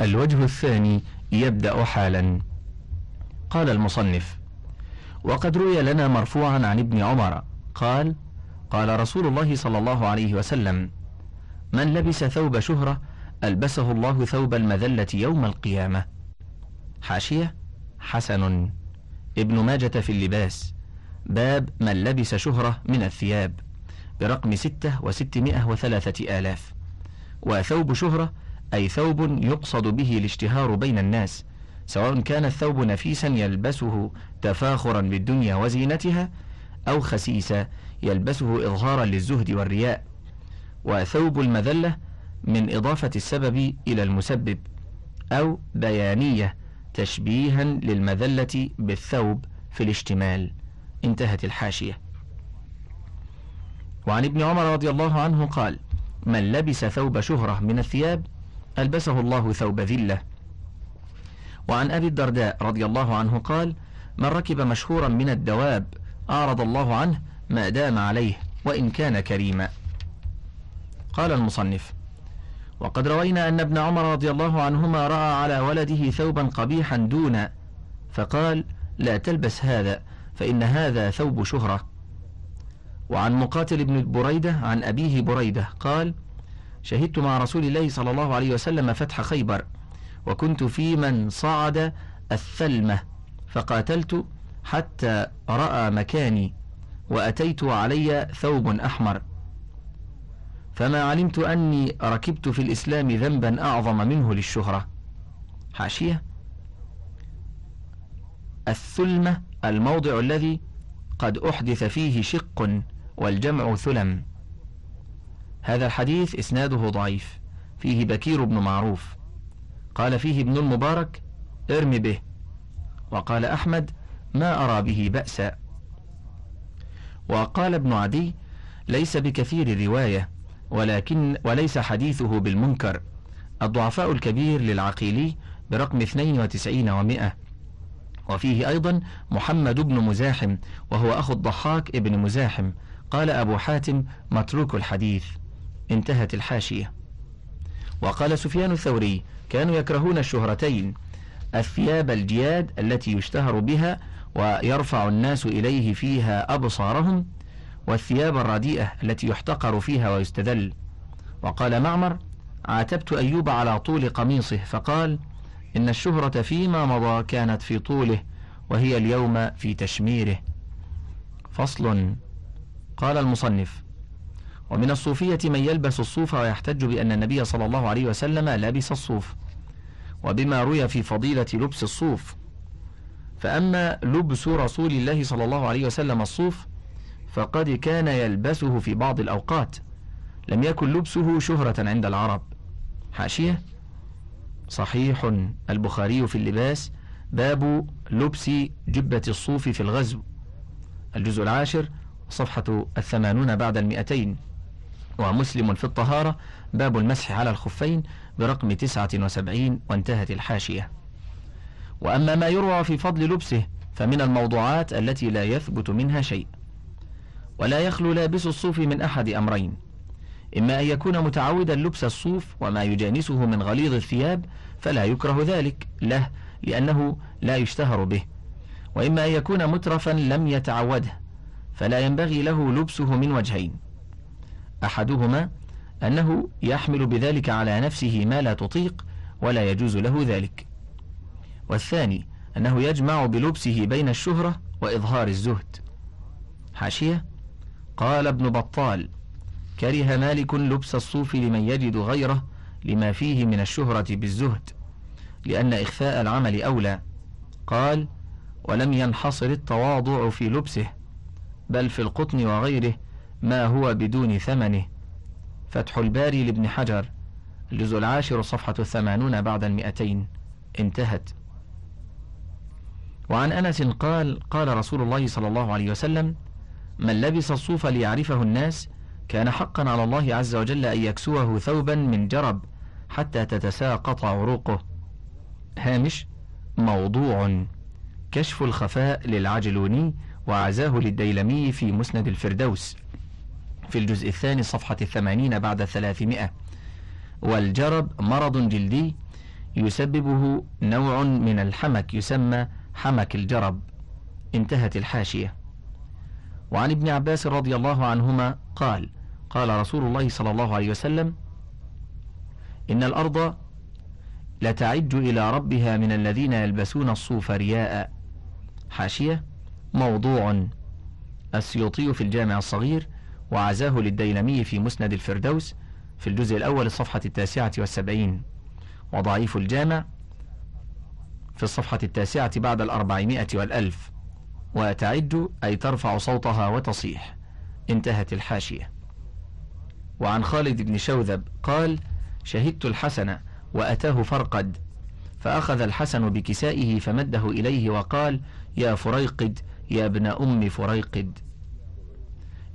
الوجه الثاني يبدأ حالا. قال المصنف وقد روي لنا مرفوعا عن ابن عمر. قال قال رسول الله صلى الله عليه وسلم من لبس ثوب شهرة ألبسه الله ثوب المذلة يوم القيامة. حاشية حسن. ابن ماجة في اللباس. باب من لبس شهرة من الثياب برقم ستة وستمائة وثلاثة آلاف. وثوب شهرة أي ثوب يقصد به الاشتهار بين الناس سواء كان الثوب نفيسا يلبسه تفاخرا بالدنيا وزينتها أو خسيسا يلبسه إظهارا للزهد والرياء. وثوب المذلة من إضافة السبب إلى المسبب أو بيانية تشبيها للمذلة بالثوب في الاشتمال. انتهت الحاشية. وعن ابن عمر رضي الله عنه قال من لبس ثوب شهرة من الثياب ألبسه الله ثوب ذلة. وعن أبي الدرداء رضي الله عنه قال من ركب مشهورا من الدواب أعرض الله عنه ما دام عليه وإن كان كريما. قال المصنف وقد روينا أن ابن عمر رضي الله عنهما رأى على ولده ثوبا قبيحا دون فقال لا تلبس هذا فإن هذا ثوب شهرة. وعن مقاتل بن بريدة عن أبيه بريدة قال شهدت مع رسول الله صلى الله عليه وسلم فتح خيبر وكنت في من صعد الثلمة فقاتلت حتى رأى مكاني وأتيت علي ثوب أحمر. فما علمت أني ركبت في الإسلام ذنبا أعظم منه للشهرة. حاشية. الثلمة الموضع الذي قد أحدث فيه شق والجمع ثلم. هذا الحديث إسناده ضعيف. فيه بكير بن معروف. قال فيه ابن المبارك ارم به. وقال أحمد ما أرى به بأسا. وقال ابن عدي ليس بكثير الرواية ولكن وليس حديثه بالمنكر. الضعفاء الكبير للعقيلي برقم 92 و100 وفيه أيضا محمد بن مزاحم وهو أخو الضحاك ابن مزاحم. قال أبو حاتم متروك الحديث. انتهت الحاشية. وقال سفيان الثوري كانوا يكرهون الشهرتين الثياب الجياد التي يشتهر بها ويرفع الناس إليه فيها أبصارهم والثياب الرديئة التي يحتقر فيها ويستذل. وقال معمر عاتبت أيوب على طول قميصه فقال إن الشهرة فيما مضى كانت في طوله وهي اليوم في تشميره. فصل. قال المصنف ومن الصوفية من يلبس الصوف ويحتج بأن النبي صلى الله عليه وسلم لبس الصوف. وبما روي في فضيلة لبس الصوف. فأما لبس رسول الله صلى الله عليه وسلم الصوف فقد كان يلبسه في بعض الأوقات. لم يكن لبسه شهرة عند العرب. حاشية؟ صحيح. البخاري في اللباس. باب لبس جبة الصوف في الغزو. الجزء العاشر صفحة الثمانون بعد المئتين. ومسلم في الطهارة. باب المسح على الخفين برقم تسعة وسبعين وانتهت الحاشية. وأما ما يروى في فضل لبسه فمن الموضوعات التي لا يثبت منها شيء. ولا يخلو لابس الصوف من أحد أمرين. إما أن يكون متعودا لبس الصوف وما يجانسه من غليظ الثياب فلا يكره ذلك له لأنه لا يشتهر به. وإما أن يكون مترفا لم يتعوده فلا ينبغي له لبسه من وجهين. أحدهما أنه يحمل بذلك على نفسه ما لا تطيق ولا يجوز له ذلك. والثاني أنه يجمع بلبسه بين الشهرة وإظهار الزهد. حاشية قال ابن بطال كره مالك لبس الصوف لمن يجد غيره لما فيه من الشهرة بالزهد لأن إخفاء العمل أولى. قال ولم ينحصر التواضع في لبسه بل في القطن وغيره ما هو بدون ثمنه. فتح الباري لابن حجر الجزء العاشر صفحة الثمانون بعد المئتين. انتهت. وعن أنس قال قال رسول الله صلى الله عليه وسلم من لبس الصوف ليعرفه الناس كان حقا على الله عز وجل أن يكسوه ثوبا من جرب حتى تتساقط عروقه. هامش موضوع كشف الخفاء للعجلوني وعزاه للديلمي في مسند الفردوس. في الجزء الثاني صفحة الثمانين بعد الثلاثمائة والجرب مرض جلدي يسببه نوع من الحمك يسمى حمك الجرب. انتهت الحاشية. وعن ابن عباس رضي الله عنهما قال قال رسول الله صلى الله عليه وسلم إن الأرض لتعج إلى ربها من الذين يلبسون الصوف رياء. حاشية موضوع. السيوطي في الجامع الصغير وعزاه للديلمي في مسند الفردوس في الجزء الأول الصفحة التاسعة والسبعين. وضعيف الجامع في الصفحة التاسعة بعد الأربعمائة والألف. وتعج أي ترفع صوتها وتصيح. انتهت الحاشية. وعن خالد بن شوذب قال شهدت الحسن وأتاه فرقد. فأخذ الحسن بكسائه فمده إليه وقال يا فريقد يا ابن أم فريقد.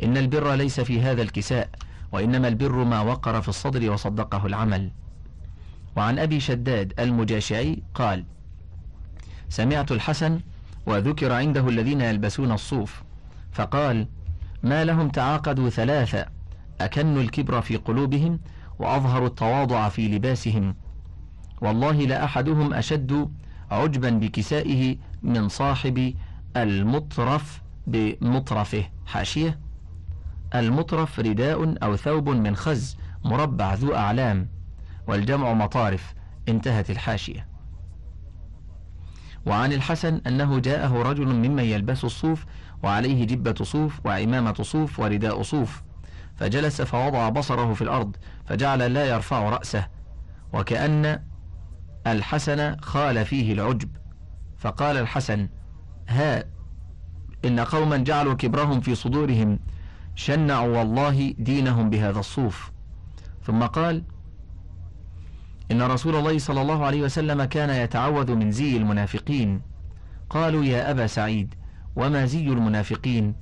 إن البر ليس في هذا الكساء وإنما البر ما وقر في الصدر وصدقه العمل. وعن أبي شداد المجاشعي قال سمعت الحسن وذكر عنده الذين يلبسون الصوف فقال ما لهم تعاقدوا ثلاثة أكنوا الكبر في قلوبهم وأظهروا التواضع في لباسهم. والله لأحدهم أشد عجبا بكسائه من صاحب المطرف بمطرفه. حاشية المطرف رداء أو ثوب من خز مربع ذو أعلام والجمع مطارف انتهت الحاشية. وعن الحسن أنه جاءه رجل ممن يلبس الصوف وعليه جبة صوف وعمامة صوف ورداء صوف. فجلس فوضع بصره في الأرض فجعل لا يرفع رأسه. وكأن الحسن خال فيه العجب. فقال الحسن ها إن قوما جعلوا كبرهم في صدورهم شنعوا والله دينهم بهذا الصوف. ثم قال إن رسول الله صلى الله عليه وسلم كان يتعوذ من زي المنافقين. قالوا يا أبا سعيد وما زي المنافقين؟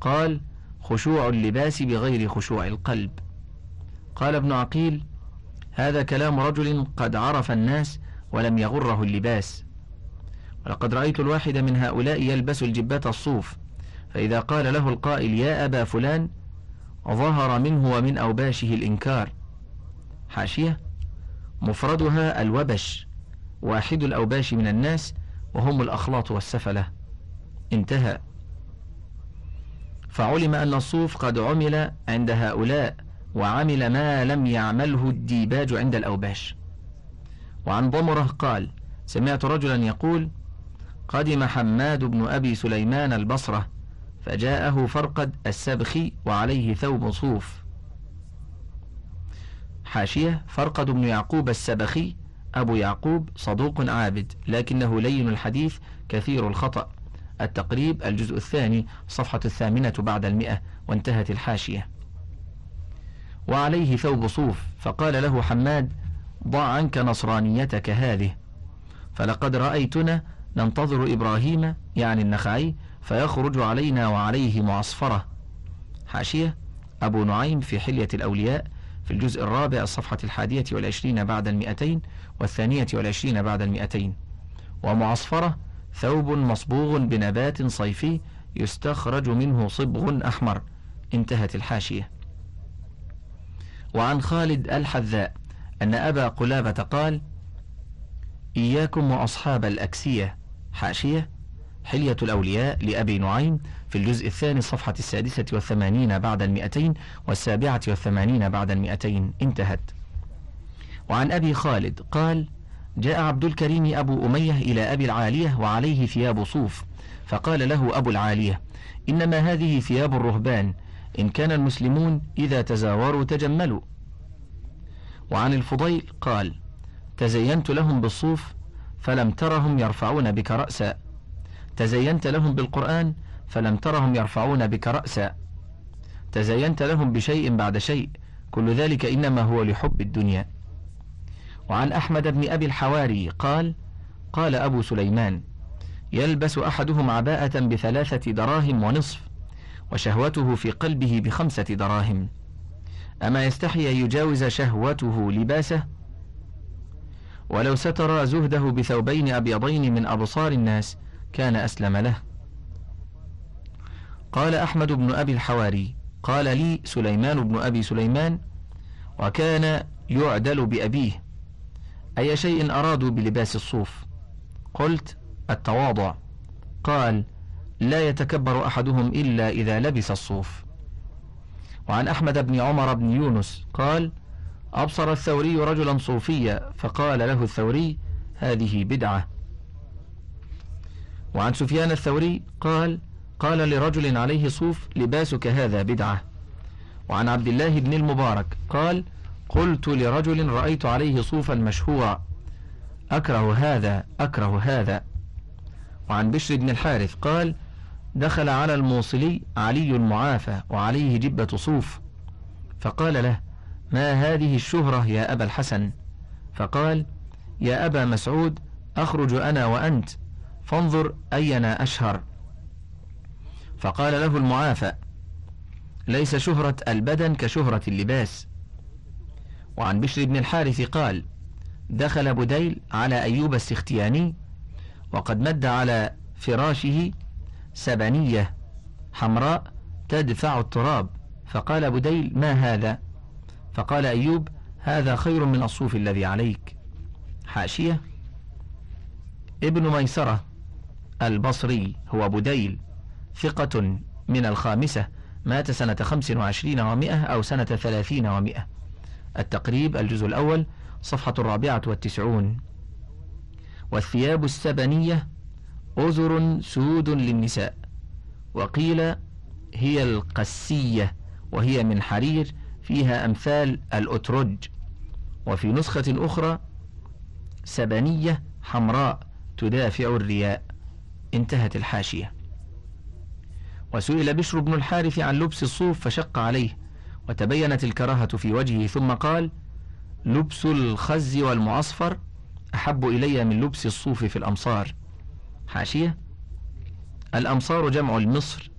قال خشوع اللباس بغير خشوع القلب. قال ابن عقيل هذا كلام رجل قد عرف الناس ولم يغره اللباس. ولقد رأيت الواحد من هؤلاء يلبس الجبات الصوف فإذا قال له القائل يا أبا فلان ظهر منه ومن أوباشه الإنكار. حاشية؟ مفردها الوبش واحد الأوباش من الناس وهم الأخلاط والسفلة. انتهى. فعلم أن الصوف قد عمل عند هؤلاء وعمل ما لم يعمله الديباج عند الأوباش. وعن ضمرة قال سمعت رجلا يقول قدم حماد بن أبي سليمان البصرة فجاءه فرقد السبخي وعليه ثوب صوف. حاشية فرقد بن يعقوب السبخي أبو يعقوب صدوق عابد لكنه لين الحديث كثير الخطأ. التقريب الجزء الثاني صفحة الثامنة بعد المئة وانتهت الحاشية. وعليه ثوب صوف فقال له حماد ضع عنك نصرانيتك هذه. فلقد رأيتنا ننتظر إبراهيم يعني النخعي فيخرج علينا وعليه معصفرة. حاشية أبو نعيم في حلية الأولياء في الجزء الرابع الصفحة الحادية والعشرين بعد المئتين والثانية والعشرين بعد المئتين. ومعصفرة ثوب مصبوغ بنبات صيفي يستخرج منه صبغ أحمر. انتهت الحاشية. وعن خالد الحذاء أن أبا قلابة قال إياكم وأصحاب الأكسية. حاشية حلية الأولياء لأبي نعيم في الجزء الثاني الصفحة السادسة والثمانين بعد المئتين والسابعة والثمانين بعد المئتين. انتهت. وعن أبي خالد قال جاء عبد الكريم أبو أمية إلى أبي العالية وعليه ثياب صوف فقال له أبو العالية إنما هذه ثياب الرهبان إن كان المسلمون إذا تزاوروا تجملوا. وعن الفضيل قال تزينت لهم بالصوف فلم ترهم يرفعون بك رأسا. تزينت لهم بالقرآن فلم ترهم يرفعون بك رأسا. تزينت لهم بشيء بعد شيء كل ذلك إنما هو لحب الدنيا. وعن أحمد بن أبي الحواري قال قال أبو سليمان يلبس أحدهم عباءة بثلاثة دراهم ونصف وشهوته في قلبه بخمسة دراهم. أما يستحي أن يجاوز شهوته لباسه؟ ولو ستر زهده بثوبين أبيضين من أبصار الناس كان أسلم له. قال أحمد بن أبي الحواري قال لي سليمان بن أبي سليمان وكان يعدل بأبيه أي شيء أرادوا بلباس الصوف؟ قلت التواضع قال لا يتكبر أحدهم إلا إذا لبس الصوف وعن أحمد بن عمر بن يونس قال أبصر الثوري رجلا صوفيا فقال له الثوري هذه بدعة وعن سفيان الثوري قال قال لرجل عليه صوف لباسك هذا بدعة. وعن عبد الله بن المبارك قال قلت لرجل رأيت عليه صوفا مشهورا أكره هذا أكره هذا. وعن بشر بن الحارث قال دخل على الموصلي علي معافى وعليه جبة صوف. فقال له ما هذه الشهرة يا أبا الحسن؟ فقال يا أبا مسعود أخرج أنا وأنت. فانظر أينا أشهر. فقال له المعافى ليس شهرة البدن كشهرة اللباس. وعن بشر بن الحارث قال دخل بديل على أيوب السختياني وقد مد على فراشه سبنية حمراء تدفع التراب. فقال بديل ما هذا؟ فقال أيوب هذا خير من الصوف الذي عليك. حاشية ابن ميسرة. البصري هو بديل ثقة من الخامسة مات سنة خمس وعشرين ومائة أو سنة ثلاثين ومائة. التقريب الجزء الأول صفحة الرابعة والتسعون. والثياب السبنية أزر سود للنساء. وقيل هي القسية وهي من حرير فيها أمثال الأترج. وفي نسخة أخرى سبنية حمراء تدافع الرياء. انتهت الحاشية. وسئل بشر بن الحارث عن لبس الصوف فشق عليه وتبينت الكراهة في وجهه ثم قال لبس الخز والمعصفر أحب إلي من لبس الصوف في الأمصار. حاشية الأمصار جمع المصر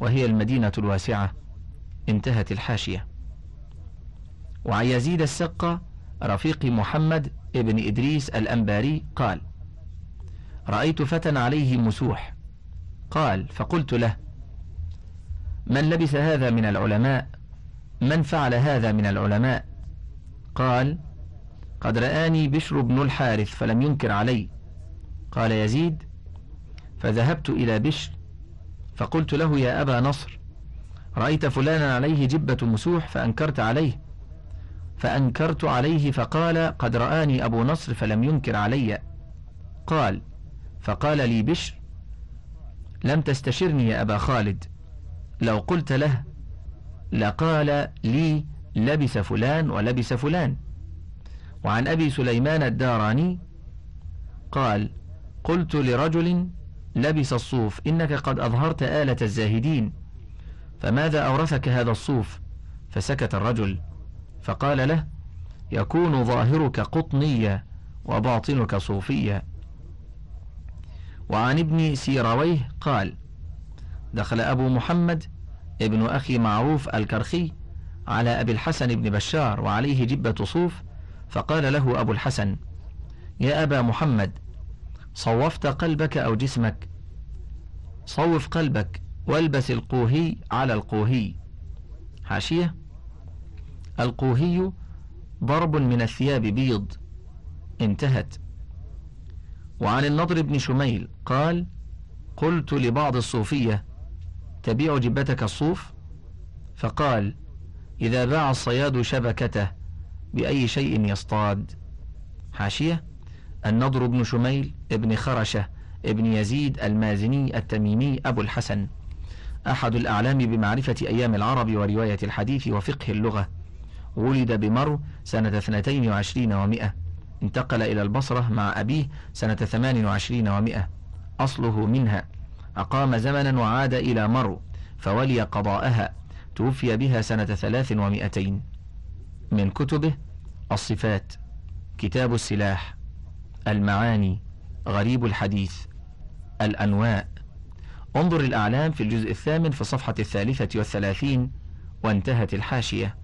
وهي المدينة الواسعة. انتهت الحاشية. وعن يزيد السقة رفيق محمد ابن إدريس الأنباري قال رأيت فتى عليه مسوح. قال فقلت له من لبس هذا من العلماء؟ من فعل هذا من العلماء؟ قال قد رآني بشر بن الحارث فلم ينكر علي. قال يزيد فذهبت إلى بشر فقلت له يا أبا نصر رأيت فلانا عليه جبة مسوح فأنكرت عليه. فأنكرت عليه فقال قد رآني أبو نصر فلم ينكر علي. قال فقال لي بشر لم تستشرني يا أبا خالد. لو قلت له لقال لي لبس فلان ولبس فلان. وعن أبي سليمان الداراني قال قلت لرجل لبس الصوف إنك قد أظهرت آلة الزاهدين. فماذا أورثك هذا الصوف؟ فسكت الرجل. فقال له يكون ظاهرك قطنيا وباطنك صوفيا وعن ابن سيرويه قال دخل أبو محمد ابن أخي معروف الكرخي على أبي الحسن بن بشار وعليه جبة صوف فقال له أبو الحسن يا أبا محمد صوفت قلبك أو جسمك؟ صوف قلبك والبس القوهي على القوهي. حاشية القوهي ضرب من الثياب بيض. انتهت. وعن النضر بن شميل قال قلت لبعض الصوفية تبيع جبتك الصوف؟ فقال إذا باع الصياد شبكته بأي شيء يصطاد؟ حاشية النضر بن شميل ابن خرشة ابن يزيد المازني التميمي أبو الحسن. أحد الأعلام بمعرفة أيام العرب ورواية الحديث وفقه اللغة. ولد بمرو سنة 22 ومئة. انتقل إلى البصرة مع أبيه سنة 28 ومئة. أصله منها. أقام زمنا وعاد إلى مرو فولي قضاءها. توفي بها سنة ثلاث ومئتين. من كتبه الصفات. كتاب السلاح. المعاني. غريب الحديث. الأنواء. انظر الأعلام في الجزء الثامن في الصفحة الثالثة والثلاثين وانتهت الحاشية.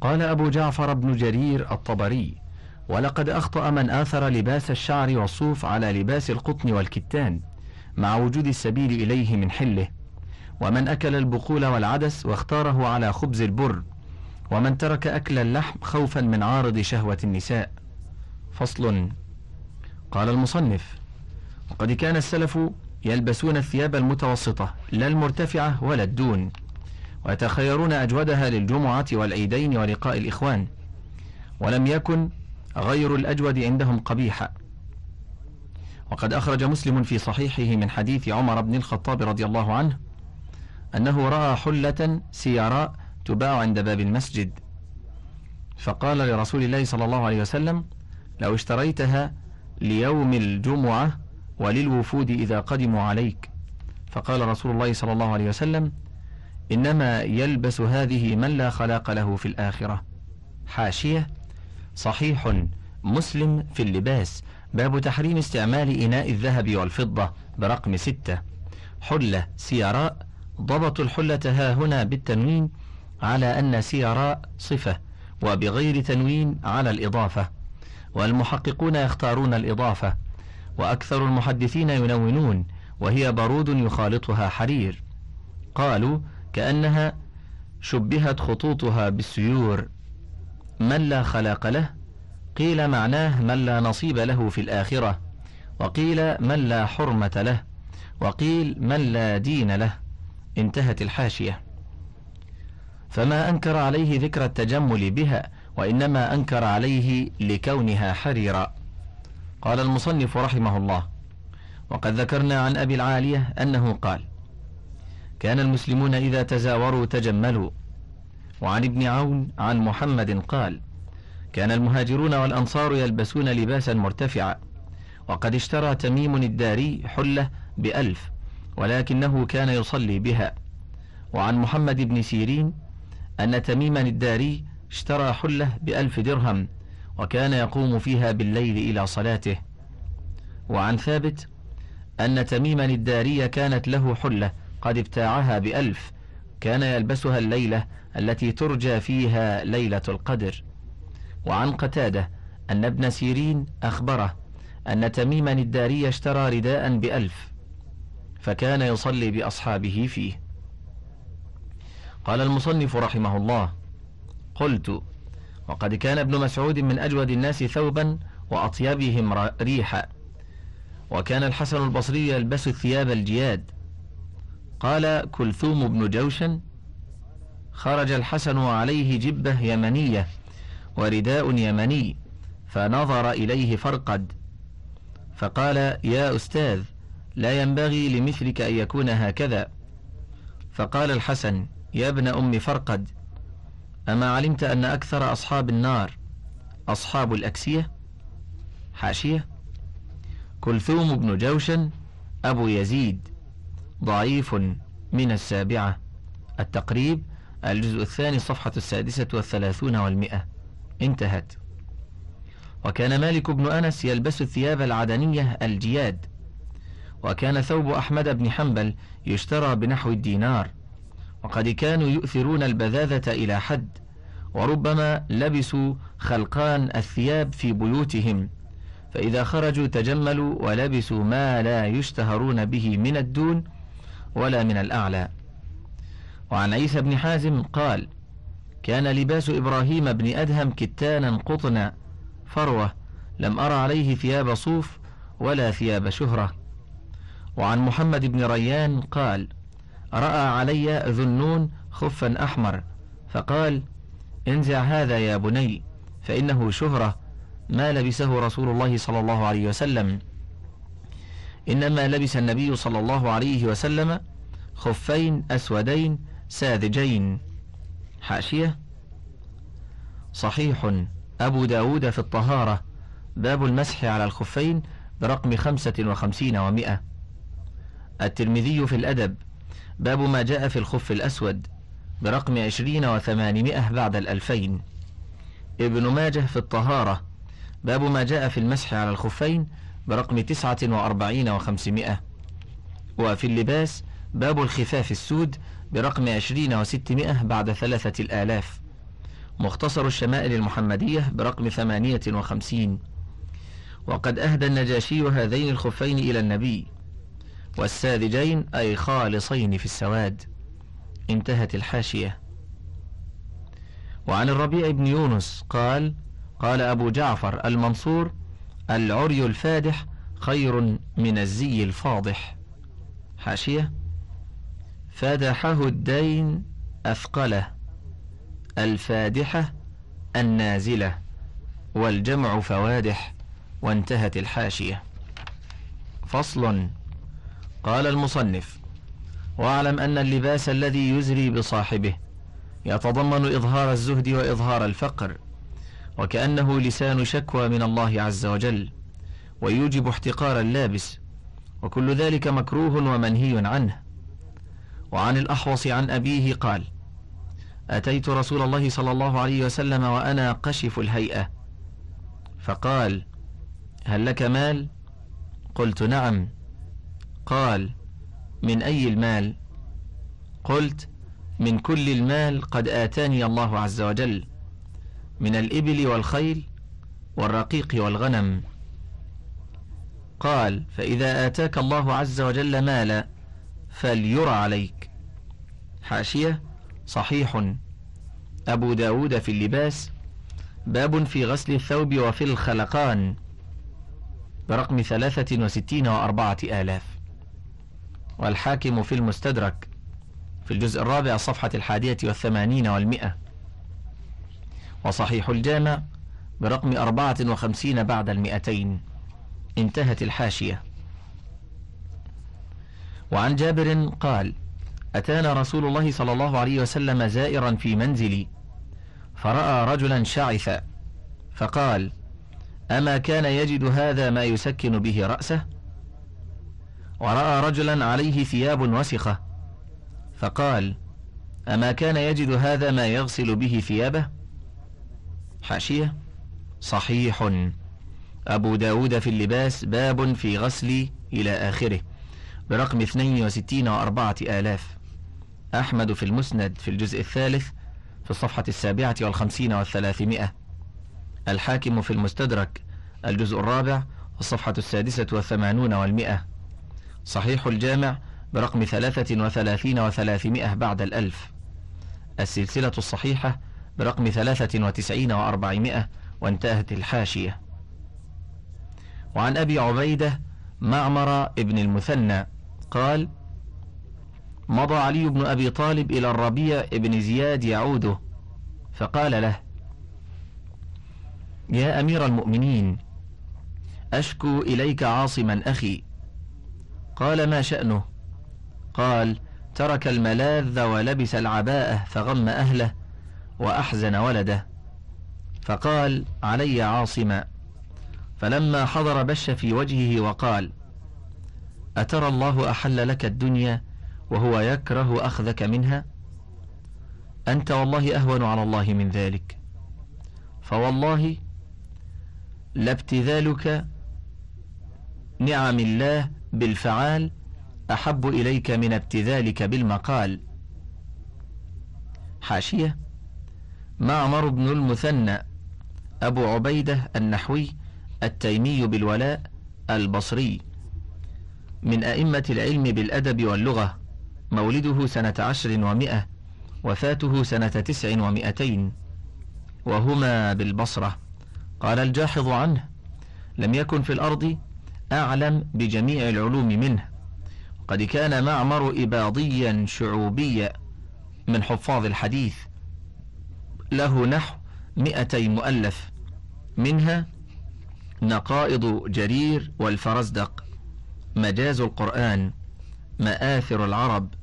قال أبو جعفر بن جرير الطبري ولقد أخطأ من آثر لباس الشعر والصوف على لباس القطن والكتان مع وجود السبيل إليه من حله. ومن أكل البقول والعدس واختاره على خبز البر. ومن ترك أكل اللحم خوفا من عارض شهوة النساء. فصل. قال المصنف وقد كان السلف يلبسون الثياب المتوسطة لا المرتفعة ولا الدون ويتخيرون أجودها للجمعة والعيدين ولقاء الإخوان. ولم يكن غير الأجود عندهم قبيحا وقد أخرج مسلم في صحيحه من حديث عمر بن الخطاب رضي الله عنه أنه رأى حلة سيراء تباع عند باب المسجد. فقال لرسول الله صلى الله عليه وسلم لو اشتريتها ليوم الجمعة وللوفود إذا قدموا عليك. فقال رسول الله صلى الله عليه وسلم إنما يلبس هذه من لا خلاق له في الآخرة. حاشية صحيح. مسلم في اللباس. باب تحريم استعمال إناء الذهب والفضة برقم ستة. حلة سيراء. ضبط الحلة ها هنا بالتنوين على أن سيراء صفة وبغير تنوين على الإضافة. والمحققون يختارون الإضافة. وأكثر المحدثين ينونون وهي بارود يخالطها حرير. قالوا كأنها شبهت خطوطها بالسيور. من لا خلاق له قيل معناه من لا نصيب له في الآخرة وقيل من لا حرمة له وقيل من لا دين له. انتهت الحاشية. فما أنكر عليه ذكر التجمل بها وإنما أنكر عليه لكونها حريرا. قال المصنف رحمه الله وقد ذكرنا عن أبي العالية أنه قال كان المسلمون إذا تزاوروا تجملوا وعن ابن عون عن محمد قال كان المهاجرون والأنصار يلبسون لباسا مرتفعا وقد اشترى تميم الداري حلة بألف ولكنه كان يصلي بها. وعن محمد بن سيرين أن تميما الداري اشترى حلة بألف درهم وكان يقوم فيها بالليل إلى صلاته. وعن ثابت أن تميما الداري كانت له حلة قد ابتاعها بألف كان يلبسها الليلة التي ترجى فيها ليلة القدر. وعن قتادة أن ابن سيرين أخبره أن تميما الداري اشترى رداء بألف فكان يصلي بأصحابه فيه. قال المصنف رحمه الله قلت وقد كان ابن مسعود من أجود الناس ثوبا وأطيبهم ريحا وكان الحسن البصري يلبس الثياب الجياد. قال كلثوم بن جوشن خرج الحسن عليه جبة يمنية ورداء يمني فنظر إليه فرقد فقال يا أستاذ لا ينبغي لمثلك أن يكون هكذا. فقال الحسن يا ابن أم فرقد أما علمت أن أكثر أصحاب النار أصحاب الأكسية؟ حاشية كلثوم بن جوشن أبو يزيد ضعيف من السابعة. التقريب الجزء الثاني صفحة السادسة والثلاثون والمئة. انتهت. وكان مالك بن أنس يلبس الثياب العدنية الجياد. وكان ثوب أحمد بن حنبل يشترى بنحو الدينار. وقد كانوا يؤثرون البذاذة إلى حد. وربما لبسوا خلقان الثياب في بيوتهم. فإذا خرجوا تجملوا ولبسوا ما لا يشتهرون به من الدون ولا من الأعلى. وعن عيسى بن حازم قال كان لباس إبراهيم بن أدهم كتانا قطنا فروة لم أرى عليه ثياب صوف ولا ثياب شهرة. وعن محمد بن ريان قال رأى علي ذنون خفا أحمر فقال انزع هذا يا بني فإنه شهرة ما لبسه رسول الله صلى الله عليه وسلم. إنما لبس النبي صلى الله عليه وسلم خفين أسودين ساذجين. حاشية. صحيح. أبو داود في الطهارة. باب المسح على الخفين برقم خمسة وخمسين ومائة الترمذي في الأدب. باب ما جاء في الخف الأسود برقم عشرين وثمانمائة بعد الألفين. ابن ماجه في الطهارة. باب ما جاء في المسح على الخفين برقم تسعة وأربعين وخمسمائة. وفي اللباس. باب الخفاف السود برقم عشرين وستمائة بعد ثلاثة الآلاف. مختصر الشمائل المحمدية برقم ثمانية وخمسين. وقد أهدى النجاشي هذين الخفين إلى النبي. والساذجين أي خالصين في السواد. انتهت الحاشية. وعن الربيع بن يونس قال قال أبو جعفر المنصور العري الفادح خير من الزي الفاضح. حاشية. فادحه الدين أثقله الفادحة النازلة والجمع فوادح وانتهت الحاشية. فصل قال المصنف واعلم أن اللباس الذي يزري بصاحبه يتضمن إظهار الزهد وإظهار الفقر وكأنه لسان شكوى من الله عز وجل ويوجب احتقار اللابس وكل ذلك مكروه ومنهي عنه. وعن الأحوص عن أبيه قال أتيت رسول الله صلى الله عليه وسلم وأنا قشف الهيئة. فقال هل لك مال؟ قلت نعم. قال من أي المال؟ قلت من كل المال قد آتاني الله عز وجل من الإبل والخيل والرقيق والغنم. قال فإذا آتاك الله عز وجل مالا فليرى عليك. حاشية صحيح. أبو داود في اللباس. باب في غسل الثوب وفي الخلقان. برقم ثلاثة وستين وأربعة آلاف. والحاكم في المستدرك. في الجزء الرابع صفحة الحادية والثمانين والمئة. وصحيح الجامع. برقم أربعة وخمسين بعد المئتين. انتهت الحاشية. وعن جابر قال أتانا رسول الله صلى الله عليه وسلم زائرا في منزلي فرأى رجلا شعثا فقال أما كان يجد هذا ما يسكن به رأسه؟ ورأى رجلا عليه ثياب وسخة فقال أما كان يجد هذا ما يغسل به ثيابه؟ حاشية. صحيح. أبو داود في اللباس باب في غسل إلى آخره برقم 62 وأربعة آلاف. أحمد في المسند في الجزء الثالث في الصفحة السابعة والخمسين والثلاثمائة. الحاكم في المستدرك الجزء الرابع الصفحة السادسة والثمانون والمئة صحيح الجامع برقم ثلاثة وثلاثين وثلاثمائة بعد الألف. السلسلة الصحيحة برقم ثلاثة وتسعين وأربعمائة وانتهت الحاشية. وعن أبي عبيدة معمر ابن المثنى قال مضى علي بن أبي طالب إلى الربيع بن زياد يعوده فقال له يا أمير المؤمنين أشكو إليك عاصما أخي. قال ما شأنه؟ قال ترك الملاذ ولبس العباءة فغم أهله وأحزن ولده. فقال علي عاصما. فلما حضر بش في وجهه وقال أترى الله أحل لك الدنيا وهو يكره أخذك منها؟ أنت والله أهون على الله من ذلك. فوالله لابتذالك نعم الله بالفعال أحب إليك من ابتذالك بالمقال. حاشية. معمر بن المثنى أبو عبيدة النحوي التيمي بالولاء البصري. من أئمة العلم بالأدب واللغة. مولده سنة عشر ومائة وفاته سنة تسع ومائتين وهما بالبصرة. قال الجاحظ عنه لم يكن في الأرض أعلم بجميع العلوم منه قد كان معمر إباضيا شعوبيا من حفاظ الحديث. له نحو مئتي مؤلف منها نقائض جرير والفرزدق مجاز القرآن مآثر العرب.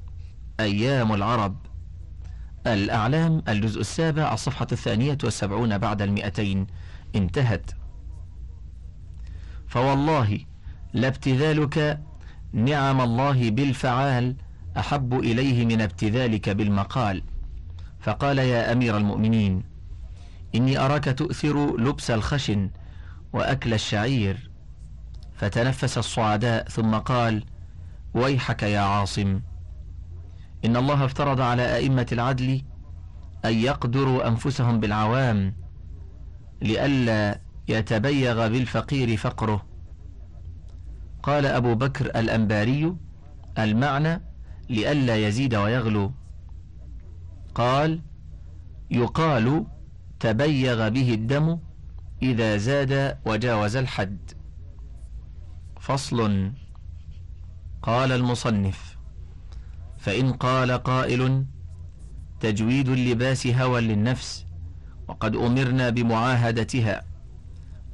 أيام العرب. الأعلام الجزء السابع الصفحة الثانية والسبعون بعد المئتين. انتهت. فوالله لابتذالك نعم الله بالفعال أحب إليه من ابتذالك بالمقال. فقال يا أمير المؤمنين إني أراك تؤثر لبس الخشن وأكل الشعير. فتنفس الصعداء ثم قال ويحك يا عاصم. إن الله افترض على أئمة العدل أن يقدروا أنفسهم بالعوام لئلا يتبيغ بالفقير فقره. قال أبو بكر الأنباري المعنى لئلا يزيد ويغلو. قال يقال تبيغ به الدم إذا زاد وجاوز الحد. فصل. قال المصنف فإن قال قائل تجويد اللباس هوى للنفس وقد أمرنا بمعاهدتها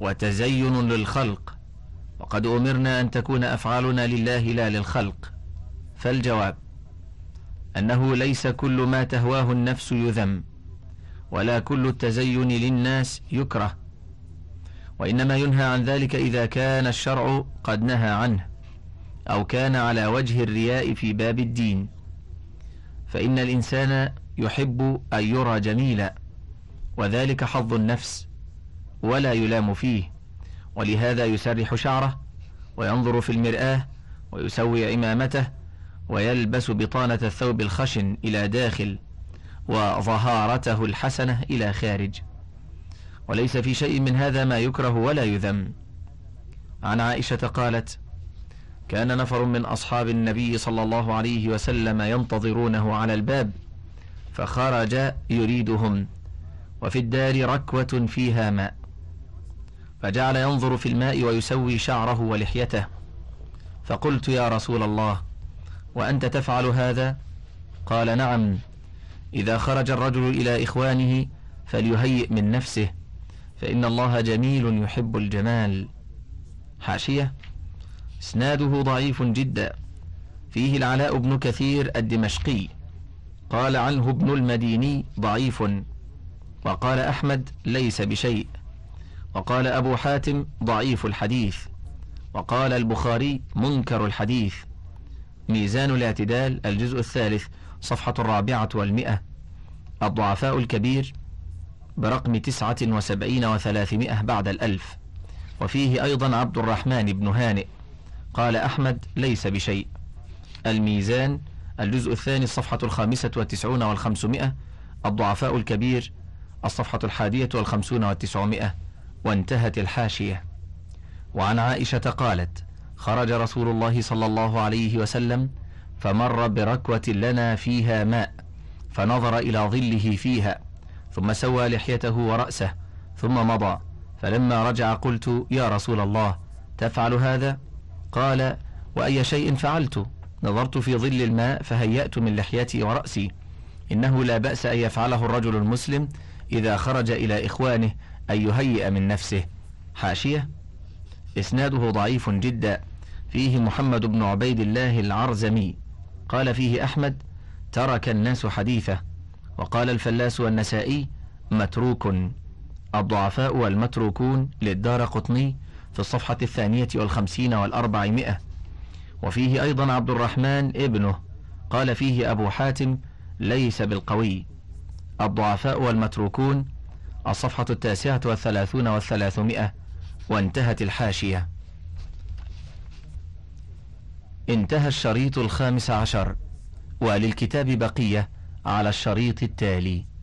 وتزين للخلق وقد أمرنا أن تكون أفعالنا لله لا للخلق. فالجواب أنه ليس كل ما تهواه النفس يذم ولا كل التزين للناس يكره. وإنما ينهى عن ذلك إذا كان الشرع قد نهى عنه أو كان على وجه الرياء في باب الدين. فإن الإنسان يحب أن يرى جميلا وذلك حظ النفس ولا يلام فيه. ولهذا يسرح شعره وينظر في المرآة ويسوي عمامته ويلبس بطانة الثوب الخشن إلى داخل وظهارته الحسنة إلى خارج. وليس في شيء من هذا ما يكره ولا يذم. عن عائشة قالت كان نفر من أصحاب النبي صلى الله عليه وسلم ينتظرونه على الباب فخرج يريدهم وفي الدار ركوة فيها ماء فجعل ينظر في الماء ويسوي شعره ولحيته. فقلت يا رسول الله وأنت تفعل هذا؟ قال نعم إذا خرج الرجل إلى إخوانه فليهيئ من نفسه فإن الله جميل يحب الجمال. حاشية؟ إسناده ضعيف جدا. فيه العلاء بن كثير الدمشقي. قال عنه ابن المديني ضعيف. وقال أحمد ليس بشيء. وقال أبو حاتم ضعيف الحديث. وقال البخاري منكر الحديث. ميزان الاعتدال الجزء الثالث صفحة الرابعة والمئة. الضعفاء الكبير برقم تسعة وسبعين وثلاثمائة بعد الألف. وفيه أيضا عبد الرحمن بن هانئ. قال أحمد ليس بشيء. الميزان الجزء الثاني الصفحة الخامسة والتسعون والخمسمائة الضعفاء الكبير الصفحة الحادية والخمسون والتسعمائة وانتهت الحاشية. وعن عائشة قالت خرج رسول الله صلى الله عليه وسلم فمر بركوة لنا فيها ماء فنظر إلى ظله فيها ثم سوى لحيته ورأسه ثم مضى فلما رجع قلت يا رسول الله تفعل هذا؟ قال وأي شيء فعلت نظرت في ظل الماء فهيأت من لحيتي ورأسي. إنه لا بأس أن يفعله الرجل المسلم إذا خرج إلى إخوانه أن يهيئ من نفسه. حاشية. إسناده ضعيف جدا. فيه محمد بن عبيد الله العرزمي. قال فيه أحمد ترك الناس حديثه. وقال الفلاس والنسائي متروك. الضعفاء والمتروكون للدار قطني في الصفحة الثانية والخمسين والأربعمائة. وفيه أيضا عبد الرحمن ابنه. قال فيه أبو حاتم ليس بالقوي. الضعفاء والمتروكون. الصفحة التاسعة والثلاثون والثلاثمائة. وانتهت الحاشية. انتهى الشريط الخامس عشر. وللكتاب بقية على الشريط التالي.